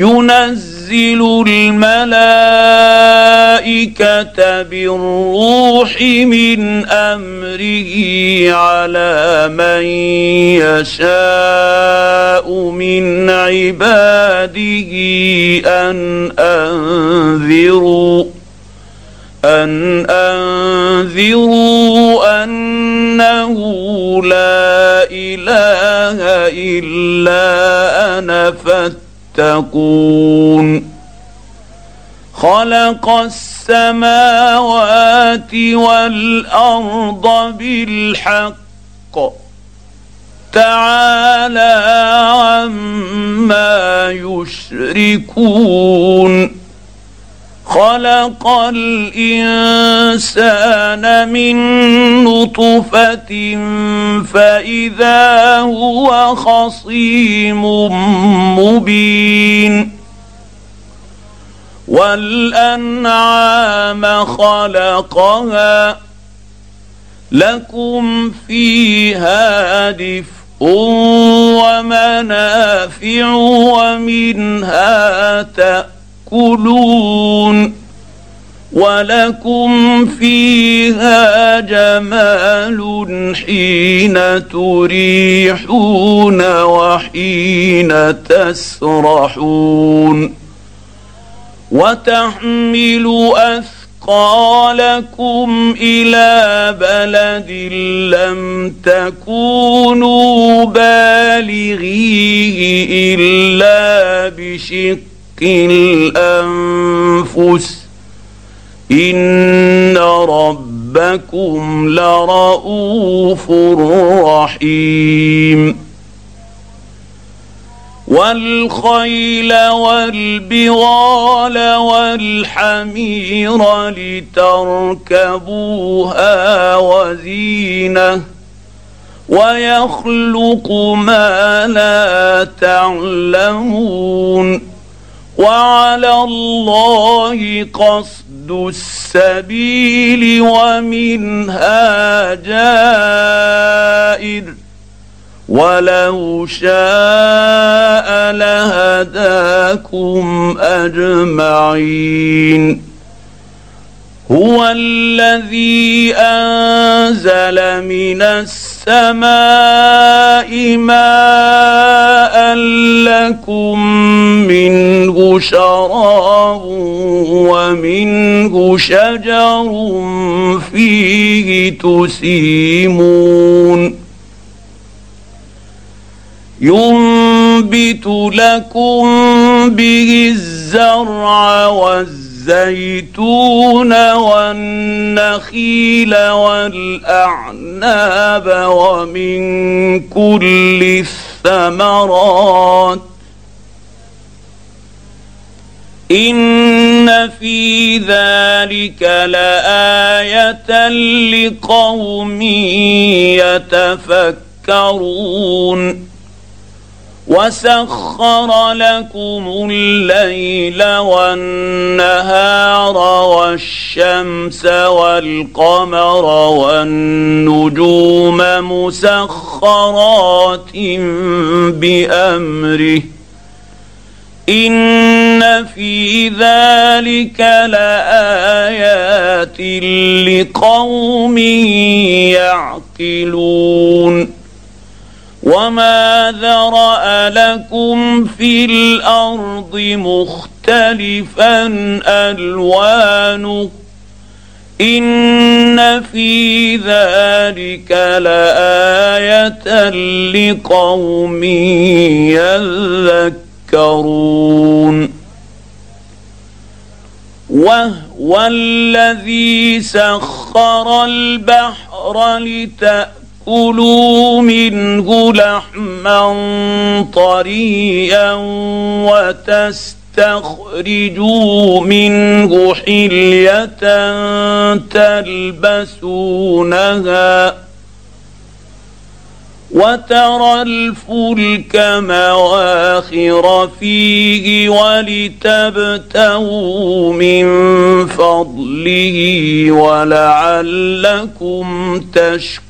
ينزل الملائكة بالروح من أمره على من يشاء من عباده أن أنذروا أن أنذروا أنه لا إله إلا أنا فاتقون خلق السماوات والأرض بالحق. تعالى عما يشركون. خلق الإنسان من نطفة فإذا هو خصيم مبين والأنعام خلقها لكم فيها دفء ومنافع ومنها تأكل تاكلون ولكم فيها جمال حين تريحون وحين تسرحون وتحمل أثقالكم إلى بلد لم تكونوا بالغيه إلا بشق الأنفس. إن ربكم لرؤوف رحيم. والخيل والبغال والحمير لتركبوها وزينة. ويخلق ما لا تعلمون. وعلى الله قصد السبيل ومنها جائر. ولو شاء لهداكم أجمعين. هو الذي أنزل من السماء ماء لكم منه شراب ومنه شجر فيه تسيمون. ينبت لكم به الزرع والزرع الزيتون والنخيل والأعناب ومن كل الثمرات إن في ذلك لآية لقوم يتفكرون وسخر لكم الليل والنهار والشمس والقمر والنجوم مسخرات بامره ان في ذلك لايات لقوم يعقلون وما ذرا لكم في الأرض مختلفا الوانه ان في ذلك لايه لقوم يذكرون وهو الذي سخر البحر لتأ كلوا منه لحما طريا لتستخرجوا منه حليه تلبسونها وترى الفلك مواخر فيه ولتبتغوا من فضله ولعلكم تشكرون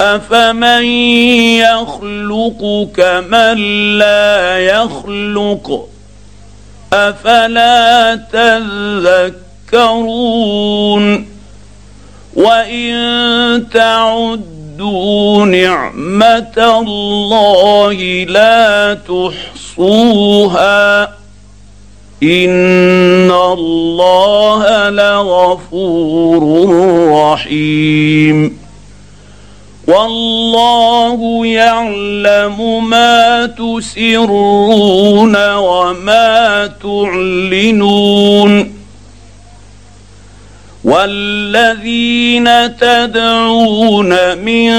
أفمن يخلق كمن لا يخلق أفلا تذكرون وإن تعدوا نعمة الله لا تحصوها ان الله لغفور رحيم. والله يعلم ما تسرون وما تعلنون. والذين تدعون من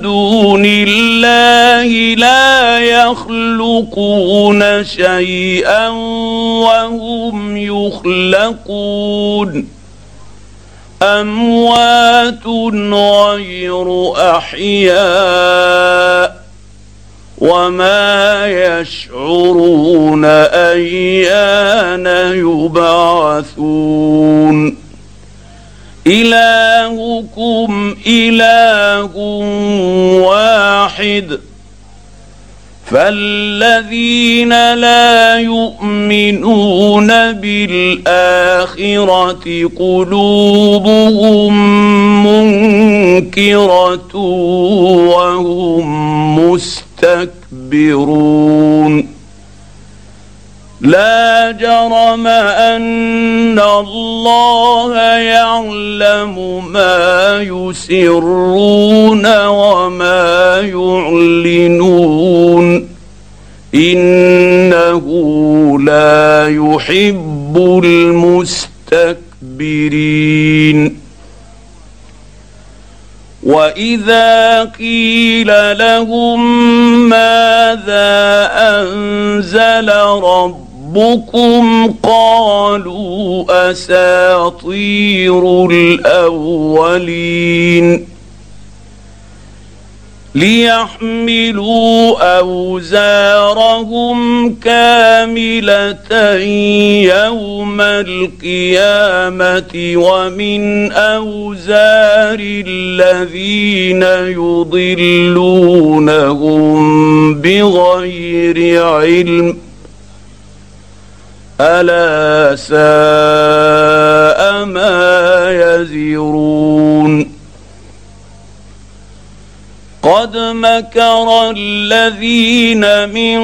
دون الله لا يخلقون شيئا وهم يخلقون. أموات غير أحياء وما يشعرون أيان يبعثون. إلهكم إله واحد. فالذين لا يؤمنون بالآخرة قلوبهم منكرة وهم مستكبرون. لا جرم أن الله يعلم ما يسرون وما يعلنون. إنه لا يحب المستكبرين. وإذا قيل لهم ماذا أنزل ربكم ربكم قالوا أساطير الأولين ليحملوا أوزارهم كاملة يوم القيامة ومن أوزار الذين يضلونهم بغير علم ألا ساء ما يزرون. قد مكر الذين من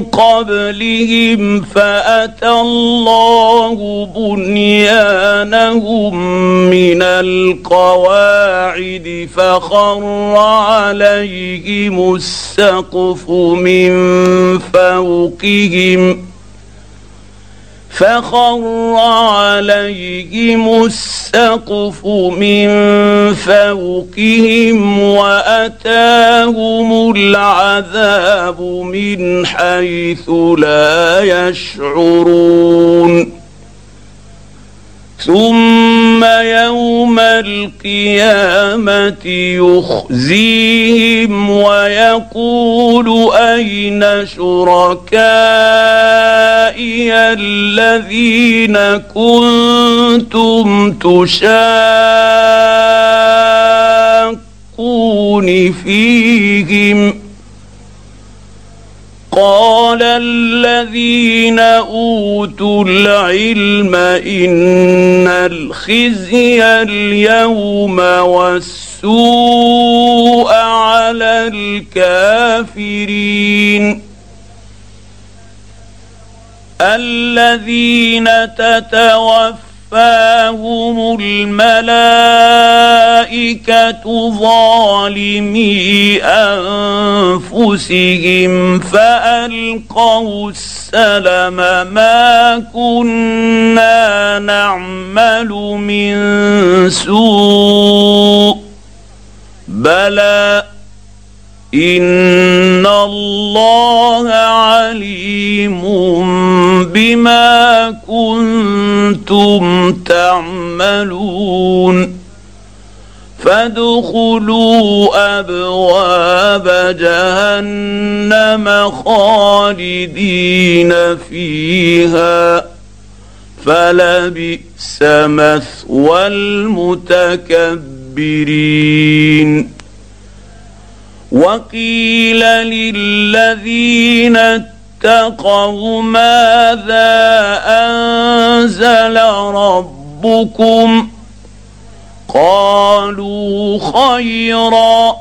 قبلهم فأتى الله بنيانهم من القواعد فخر عليهم السقف من فوقهم. فخر عليهم السقف من فوقهم وأتاهم العذاب من حيث لا يشعرون ثم يوم القيامة يخزيهم ويقول أين شركائي الذين كنتم تشاقون فيهم؟ قال الذين أوتوا العلم إن الخزي اليوم والسوء على الكافرين. الذين تتوفاهم الملائكه ظالمي انفسهم فالقوا السلم ما كنا نعمل من سوء بلى ان الله عليم بما كنتم تعملون فادخلوا أبواب جهنم خالدين فيها فلبئس مثوى المتكبرين وقيل للذين اتقوا ماذا أنزل ربكم قالوا خيرا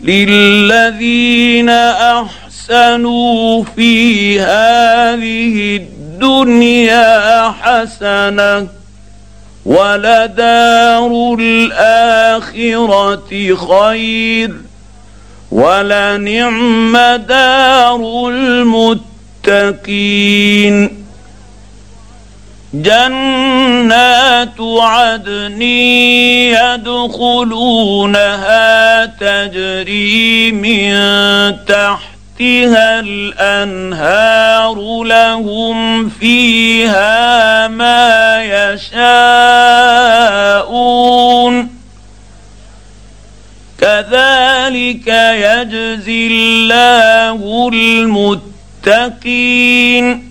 للذين أحسنوا في هذه الدنيا حسنة ولدار الآخرة خير ولنعم دار المتقين. جنات عدن يدخلونها تجري من تحتها الأنهار لهم فيها ما يشاءون. كذلك يجزي الله المتقين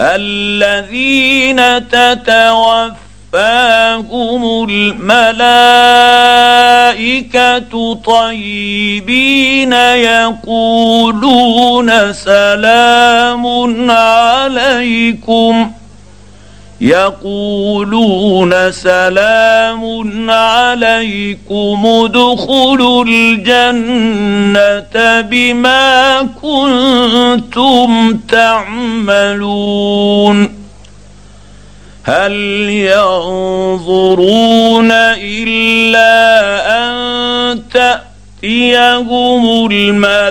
الذين تتوفاهم الملائكة طيبين يقولون سلام عليكم يقولون سلام عليكم ادخلوا الجنة بما كنتم تعملون هل ينظرون إلا أن تأتيهم الملائكة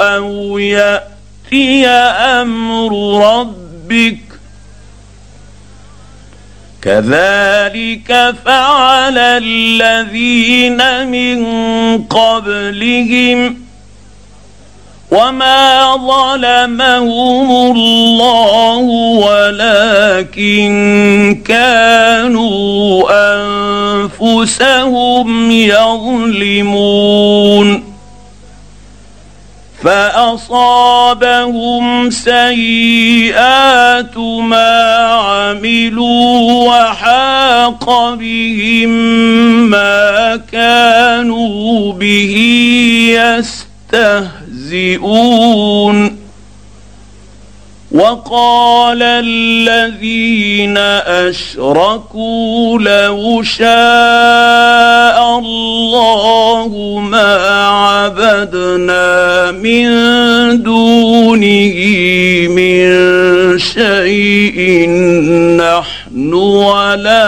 أو يأتي أمر ربهم ربك كذلك فعل الذين من قبلهم وما ظلمهم الله ولكن كانوا أنفسهم يظلمون فأصابهم سيئات ما عملوا وحاق بهم ما كانوا به يستهزئون. وقال الذين أشركوا لو شاء الله ما عبدنا من دونه من شيء نحن ولا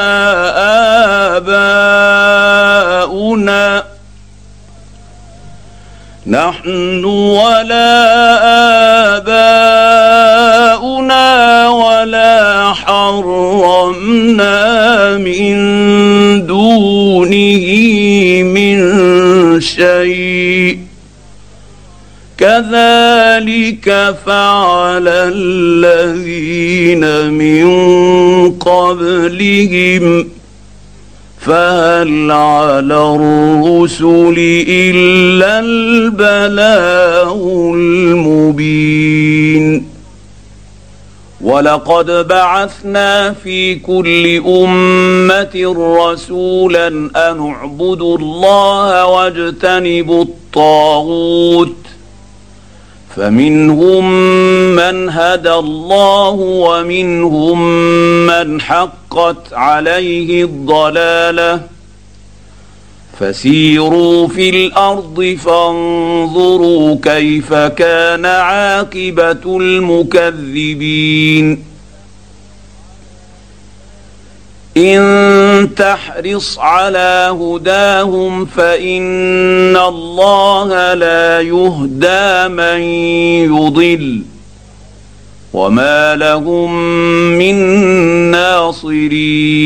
آباؤنا نحن ولا آباؤنا حرمنا من دونه من شيء. كذلك فعل الذين من قبلهم. فهل على الرسل إلا البلاغ المبين. ولقد بعثنا في كل أمة رسولا أن اعبدوا الله واجتنبوا الطاغوت. فمنهم من هدى الله ومنهم من حقت عليه الضلالة. فسيروا في الأرض فانظروا كيف كان عاقبة المكذبين. إن تحرص على هداهم فإن الله لا يهدى من يضل. وما لهم من ناصرين.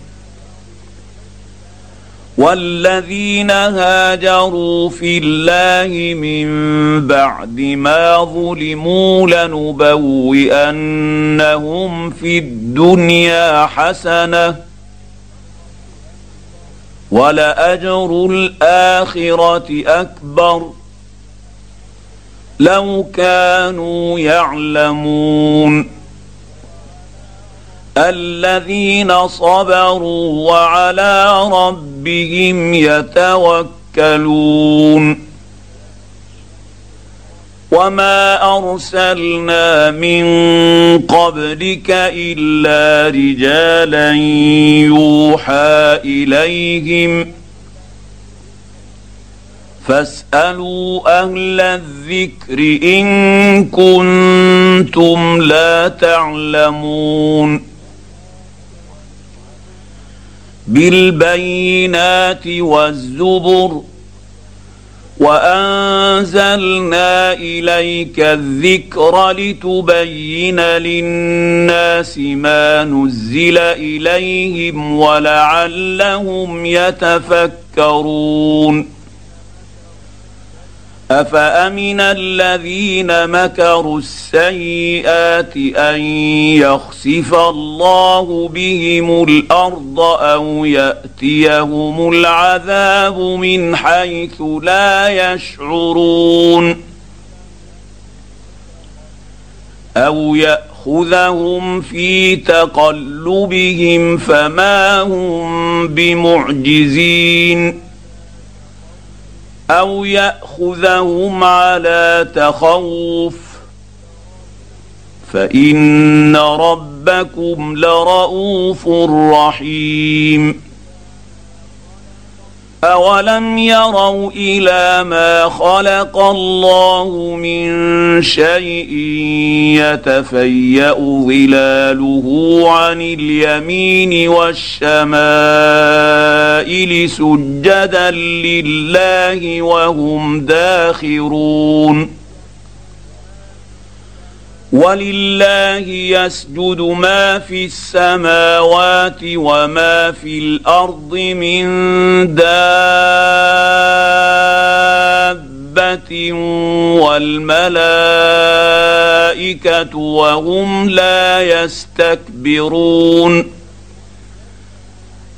والذين هاجروا في الله من بعد ما ظلموا لنبوئنهم في الدنيا حسنة ولأجر الآخرة أكبر لو كانوا يعلمون الذين صبروا وعلى ربهم يتوكلون. وما أرسلنا من قبلك إلا رجالا يوحى إليهم. فاسألوا أهل الذكر إن كنتم لا تعلمون. بالبينات والزبر وأنزلنا إليك الذكر لتبين للناس ما نزل إليهم ولعلهم يتفكرون افامن الذين مكروا السيئات ان يخسف الله بهم الأرض أو ياتيهم العذاب من حيث لا يشعرون أو ياخذهم في تقلبهم فما هم بمعجزين أو ياخذهم على تخوف فان ربكم لرءوف رحيم اولم يروا إلى ما خلق الله من شيء يتفيا ظلاله عن اليمين والشمائل سجدا لله وهم داخرون ولله يسجد ما في السماوات وما في الأرض من دابة والملائكة وهم لا يستكبرون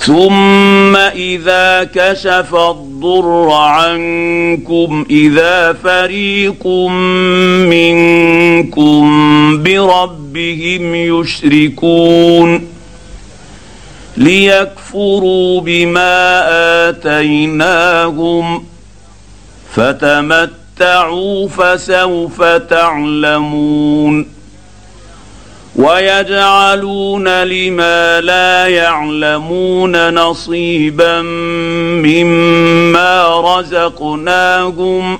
ثم اذا كشف الضر عنكم اذا فريق منكم بربهم يشركون ليكفروا بما اتيناهم فتمتعوا فسوف تعلمون ويجعلون لما لا يعلمون نصيبا مما رزقناهم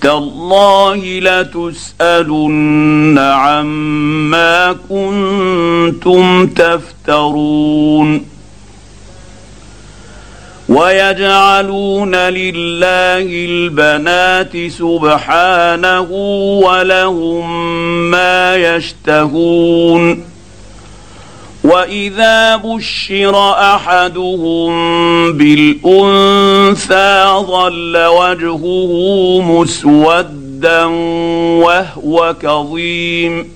تالله لتسألن عما كنتم تفترون ويجعلون لله البنات سبحانه ولهم ما يشتهون وإذا بشر أحدهم بالأنثى ظل وجهه مسودا وهو كظيم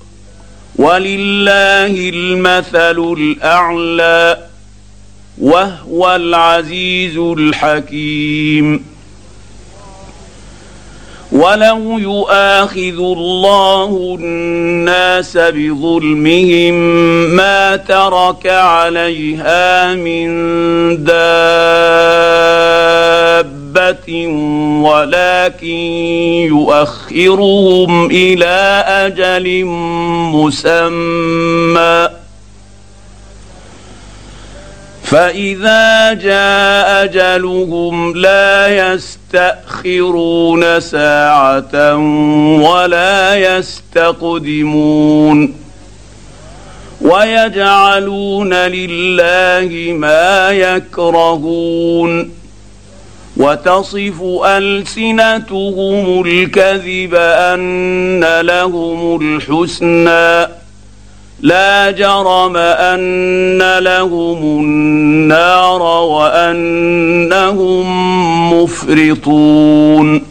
ولله المثل الأعلى وهو العزيز الحكيم. ولو يؤاخذ الله الناس بظلمهم ما ترك عليها من دابه ولكن يؤخرهم إلى أجل مسمى. فإذا جاء أجلهم لا يستأخرون ساعة ولا يستقدمون. ويجعلون لله ما يكرهون. وتصف ألسنتهم الكذب أن لهم الحسنى. لا جرم أن لهم النار وأنهم مفرطون.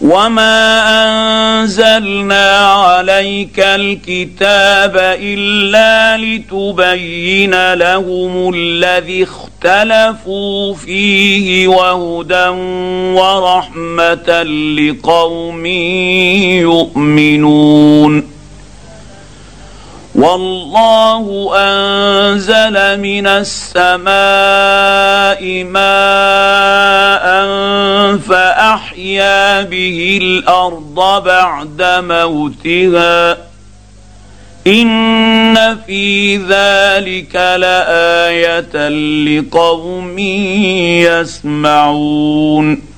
وما انزلنا عليك الكتاب الا لتبين لهم الذي اختلفوا فيه وهدى ورحمه لقوم يؤمنون والله أنزل من السماء ماء فأحيا به الأرض بعد موتها. إن في ذلك لآية لقوم يسمعون.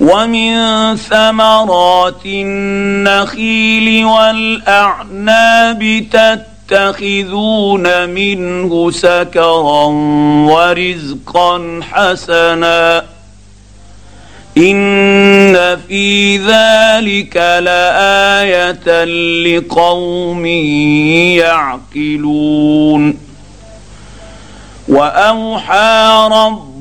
ومن ثمرات النخيل والأعناب تتخذون منه سكرا ورزقا حسنا. إن في ذلك لآية لقوم يعقلون. وأوحى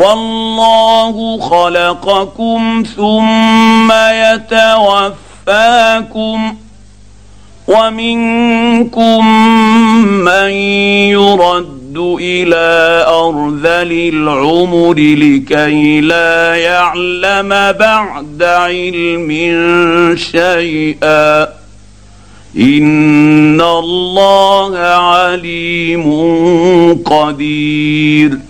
والله خلقكم ثم يتوفاكم ومنكم من يرد إلى أرذل العمر لكي لا يعلم بعد علم شيئا. إن الله عليم قدير.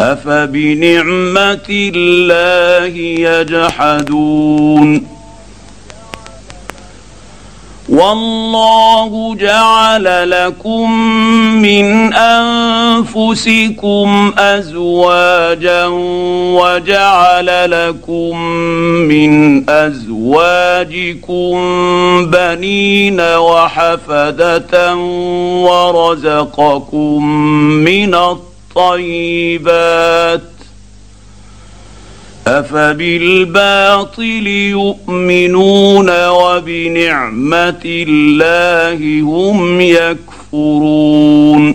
أفبنعمة الله يجحدون؟ والله جعل لكم من أنفسكم أزواجا وجعل لكم من أزواجكم بنين وحفدة ورزقكم من الطيب الطيبات أفبالباطل يؤمنون وبنعمة الله هم يكفرون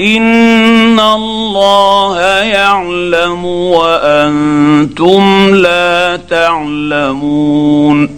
ان الله يعلم وأنتم لا تعلمون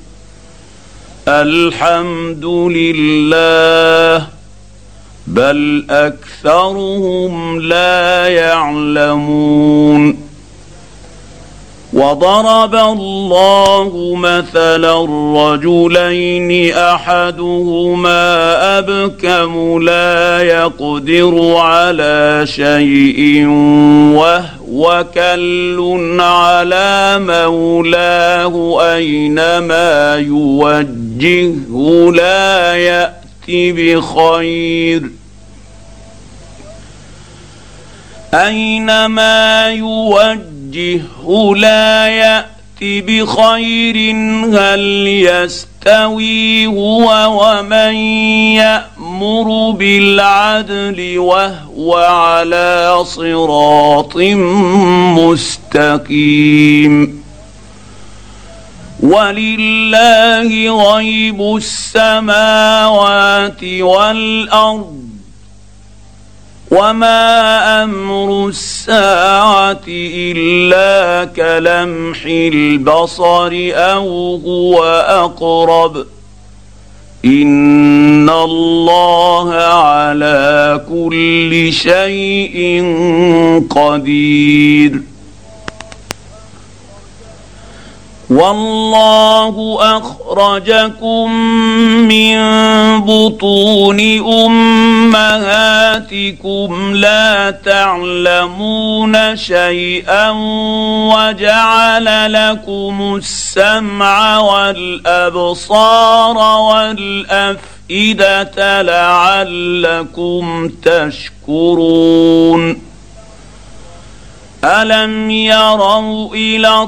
الحمد لله بل أكثرهم لا يعلمون. وضرب الله مثلا رجلين احدهما ابكم لا يقدر على شيء وهو كل على مولاه اينما يوجهه لا يات بخير اينما يوجه وجهه لا ياتي بخير هل يستوي هو ومن يأمر بالعدل وهو على صراط مستقيم. ولله غيب السماوات والأرض. وما أمر الساعة الا كلمح البصر أو هو اقرب ان الله على كل شيء قدير والله أخرجكم من بطون أمهاتكم لا تعلمون شيئا وجعل لكم السمع والأبصار والأفئدة لعلكم تشكرون. ألم يروا إلى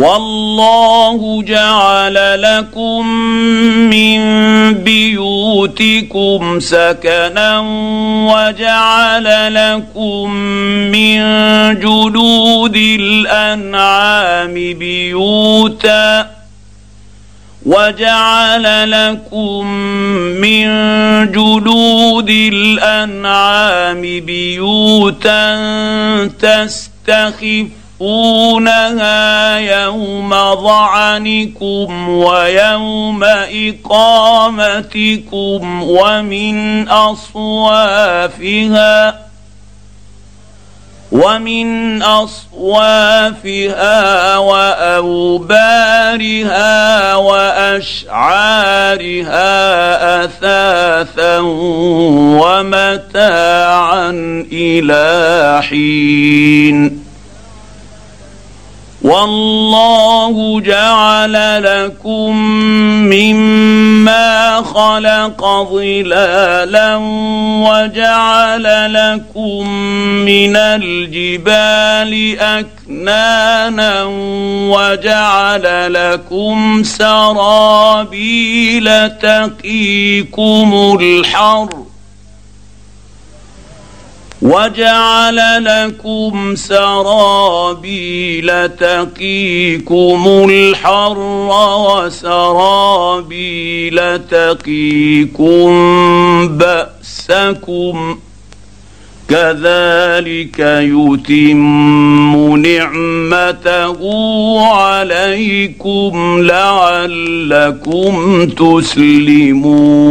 والله جعل لكم من بيوتكم سكنا وجعل لكم من جلود الأنعام بيوتا وجعل لكم من جلود الأنعام بيوتا تستخف تخفونها يوم ظعنكم ويوم إقامتكم ومن أصوافها ومن أصوافها وأوبارها وأشعارها أثاثا ومتاعا إلى حين والله جعل لكم مما خلق ظلالا وجعل لكم من الجبال أكنانا وجعل لكم سرابيل تقيكم الحر وجعل لكم سرابيل تقيكم الحر وسرابيل تقيكم باسكم كذلك يتم نعمته عليكم لعلكم تسلمون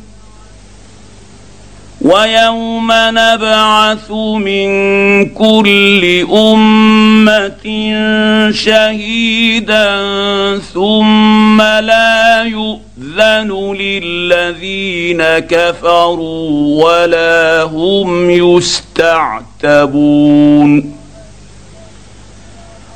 ويوم نبعث من كل أمة شهيدا ثم لا يؤذن للذين كفروا ولا هم يستعتبون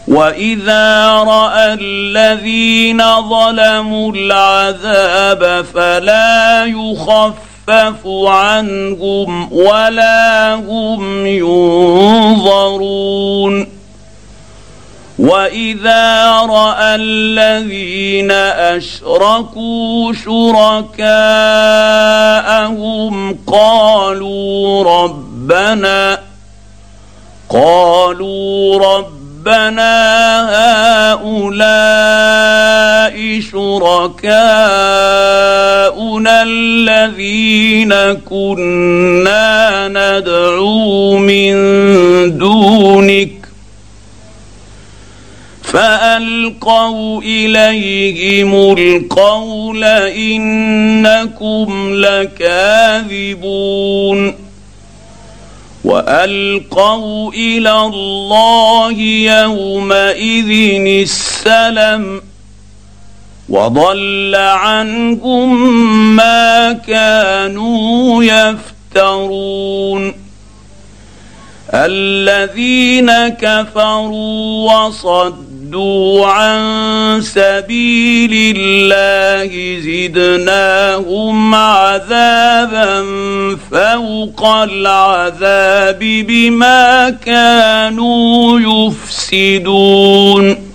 وإذا رأى الذين ظلموا العذاب فلا يخف يخفف عنهم ولا هم ينظرون واذا راى الذين اشركوا شركاءهم قالوا ربنا قالوا ربنا هؤلاء شركاؤنا الذين كنا ندعو من دونك فألقوا إليهم القول إنكم لكاذبون وألقوا إلى الله يومئذ السلم وضل عنهم ما كانوا يفترون. الذين كفروا وصدوا عن سبيل الله زدناهم عذابا فوق العذاب بما كانوا يفسدون.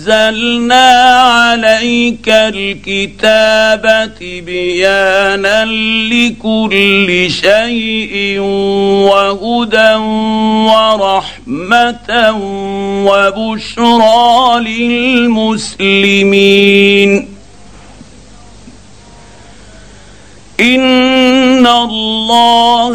ونزلنا عليك الكتاب بيانا لكل شيء وهدى ورحمة وبشرى للمسلمين. إن الله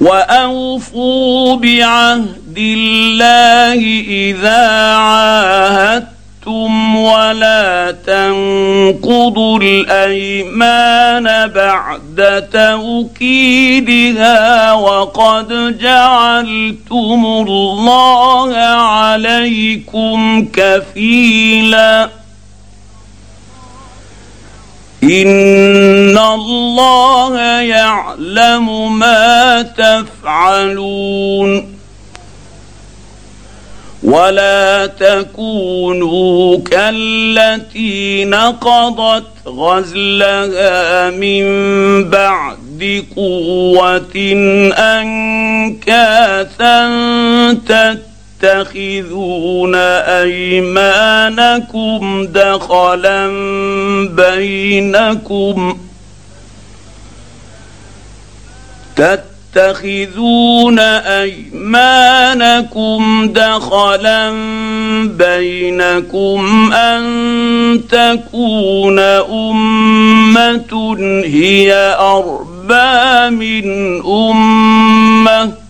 وأوفوا بعهد الله إذا عاهدتم ولا تنقضوا الأيمان بعد توكيدها وقد جعلتم الله عليكم كفيلا ان الله يعلم ما تفعلون ولا تكونوا كالتي نقضت غزلها من بعد قوه انكاثا تتخذون أيمانكم دخلا بينكم تتخذون أيمانكم دخلا بينكم أن تكون أمة هي أربى من أمة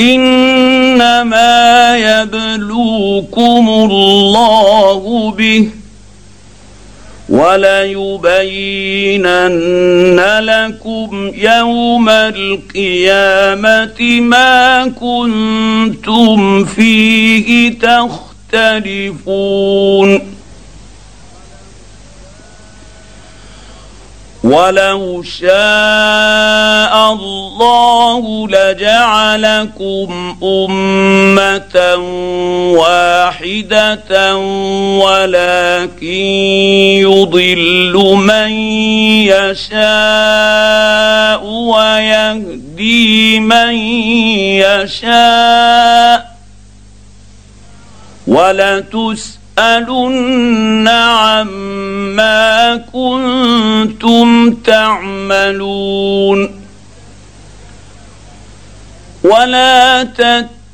إنما يبلوكم الله به وليبينن لكم يوم القيامة ما كنتم فيه تختلفون ولو شاء الله لجعلكم امه واحدة ولكن يضل من يشاء ويهدي من يشاء ولتسألن تسألن عما كنتم تعملون. ولا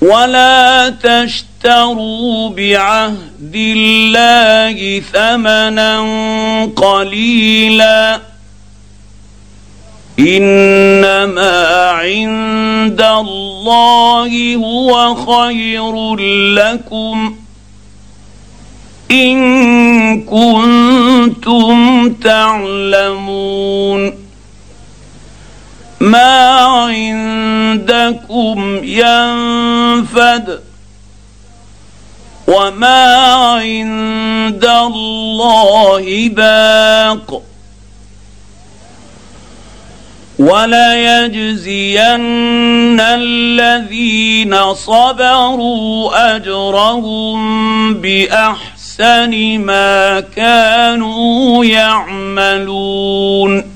ولا تشتروا بعهد الله ثمنا قليلا انما عند الله هو خير لكم ان كنتم تعلمون ما عندكم ينفد وما عند الله باق وليجزين الذين صبروا أجرهم بأحسن ما كانوا يعملون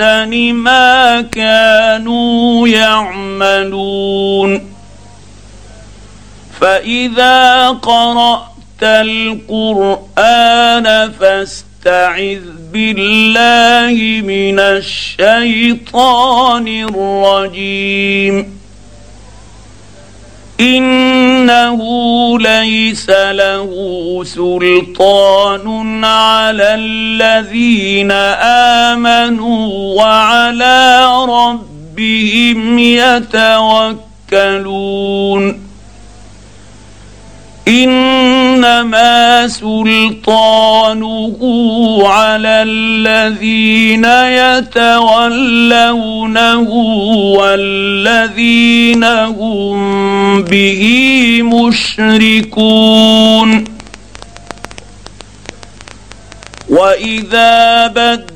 احسن ما كانوا يعملون. فإذا قرأت القرآن فاستعذ بالله من الشيطان الرجيم. إنه ليس له سلطان على الذين آمنوا وعلى ربهم يتوكلون. إنما سلطانه على الذين يتولونه والذين هم به مشركون. وإذا بدل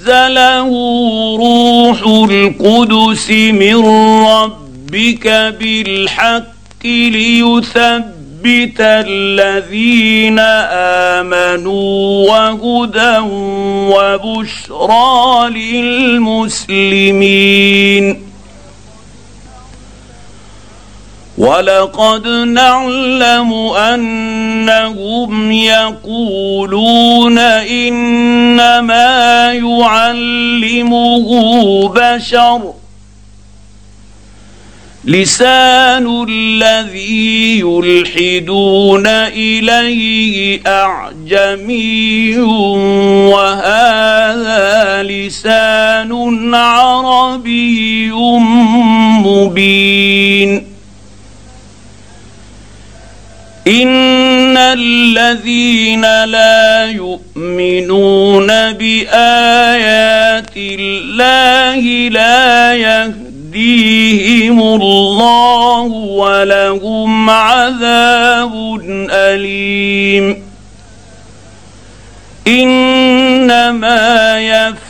نزله روح القدس من ربك بالحق ليثبت الذين آمنوا وهدى وبشرى للمسلمين. ولقد نعلم أنهم يقولون إنما يعلمه بشر. لسان الذي يلحدون إليه أعجمي وهذا لسان عربي مبين. ان الذين لا يؤمنون بايات الله لا يهديهم الله ولهم عذاب اليم انما يفتح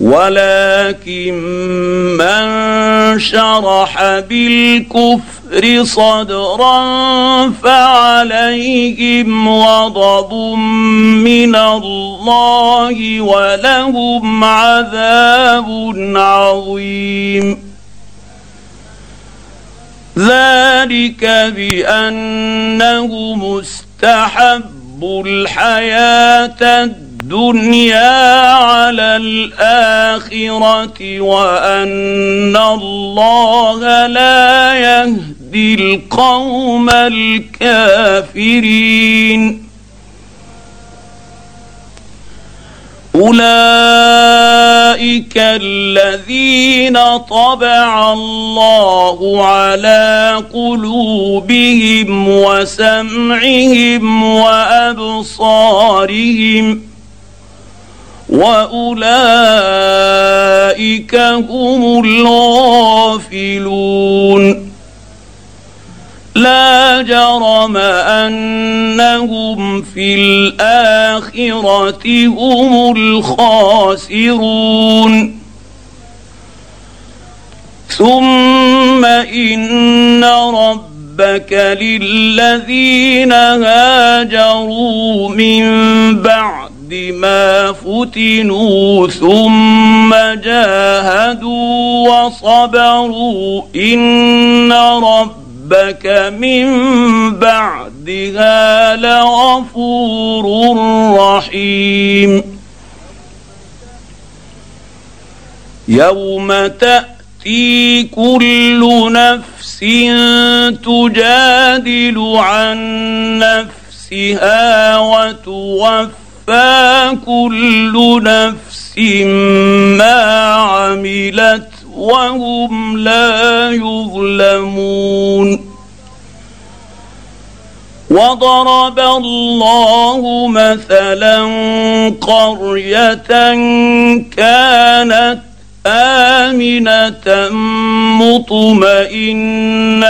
ولكن من شرح بالكفر صدرا فعليهم غضب من الله ولهم عذاب عظيم. ذلك بأنه مستحب الحياة الدنيا الدنيا على الآخرة وأن الله لا يهدي القوم الكافرين. أولئك الذين طبع الله على قلوبهم وسمعهم وأبصارهم. وأولئك هم الغافلون. لا جرم أنهم في الآخرة هم الخاسرون. ثم إن ربك للذين هاجروا من بعد ما فتنوا ثم جاهدوا وصبروا إن ربك من بعدها لغفور رحيم. يوم تأتي كل نفس تجادل عن نفسها وتوفى توفى كل نفس ما عملت وهم لا يظلمون وضرب الله مثلا قريه كانت امنه مطمئنه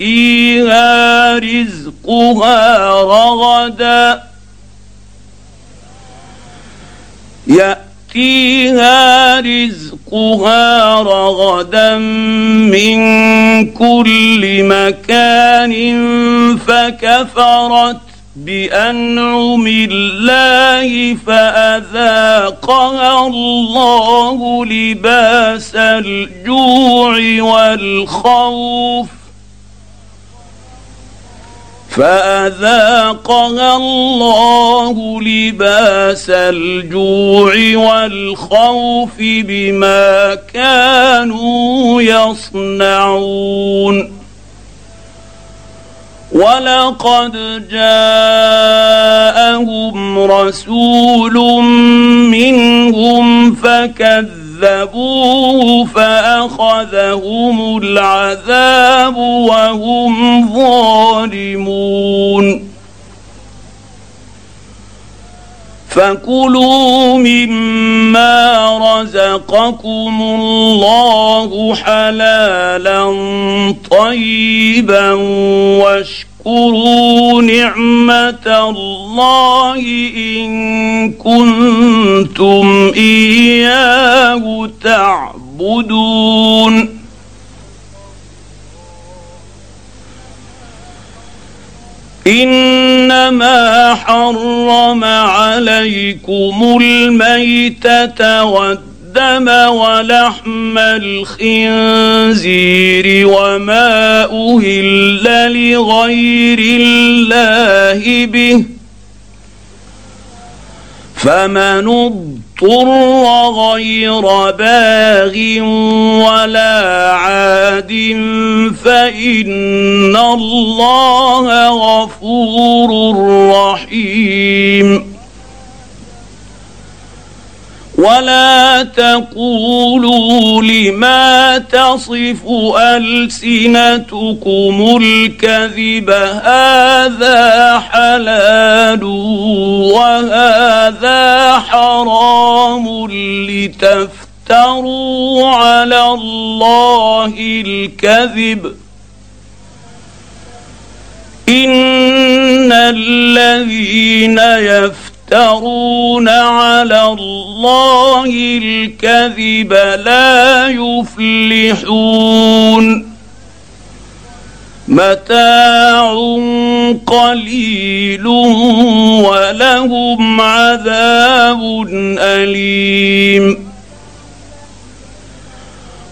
ياتيها رزقها رغدا. يأتيها رزقها رغدا من كل مكان فكفرت بأنعم الله فأذاقها الله لباس الجوع والخوف. فأذاقها الله لباس الجوع والخوف بما كانوا يصنعون. ولقد جاءهم رسول منهم فكذبوا كذبوه فاخذهم العذاب وهم ظالمون فكلوا مما رزقكم الله حلالا طيبا واشكروا واذكروا نعمة الله إن كنتم إياه تعبدون. إنما حرم عليكم الميتة والدم الدم ولحم الخنزير وما أهل لغير الله به فمن اضطر غير باغ ولا عاد فإن الله غفور رحيم ولا تقولوا لما تصف السنتكم الكذب هذا حلال وهذا حرام لتفتروا على الله الكذب ان الذين يفترون يفترون على الله الكذب لا يفلحون. متاع قليل ولهم عذاب أليم.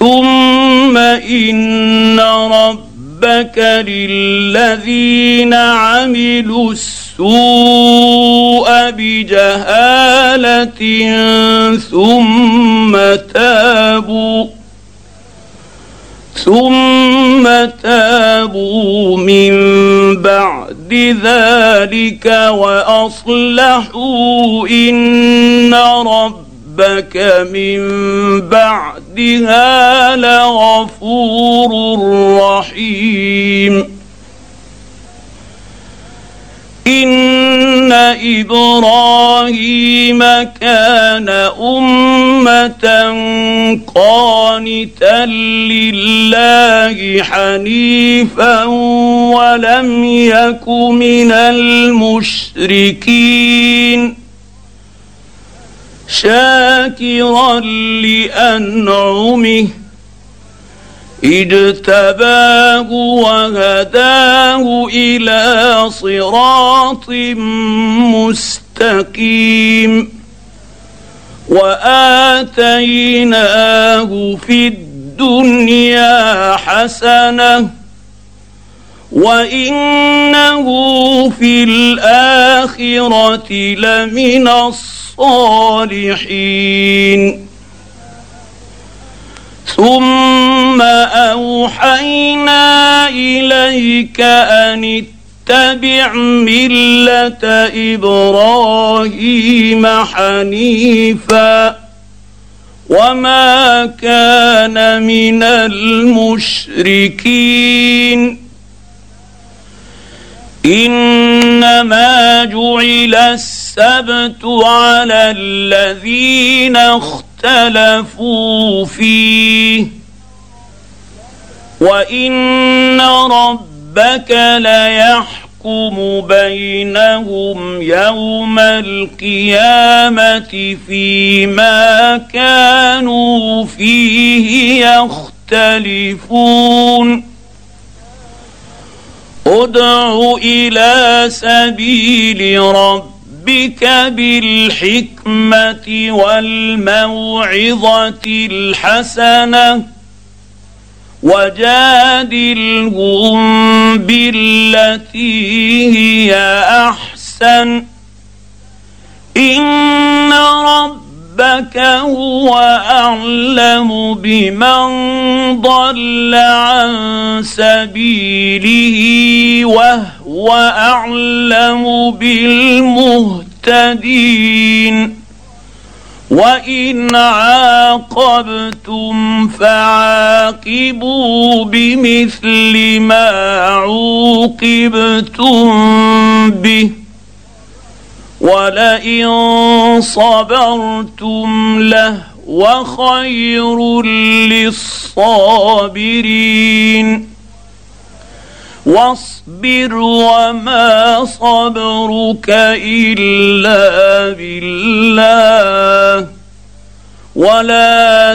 ثم ان ربك للذين عملوا السوء بجهاله ثم تابوا ثم تابوا من بعد ذلك واصلحوا ان ربك من بعدها لغفور رحيم. إن إبراهيم كان أمة قانتا لله حنيفا ولم يك من المشركين. شاكرا لأنعمه. اجتباه وهداه إلى صراط مستقيم. وآتيناه في الدنيا حسنة وانه في الاخره لمن الصالحين ثم اوحينا اليك ان اتبع مله إبراهيم حنيفا وما كان من المشركين إنما جعل السبت على الذين اختلفوا فيه. وإن ربك ليحكم بينهم يوم القيامة فيما كانوا فيه يختلفون. ادع إلى سبيل ربك بالحكمة والموعظة الحسنة وجادلهم بالتي هي أحسن إن ربك هو أعلم بمن ضل عن سبيله وهو واعلم بالمهتدين. وإن عاقبتم فعاقبوا بمثل ما عوقبتم به. ولئن صبرتم لهو خير للصابرين. واصبر وما صبرك إلا بالله. ولا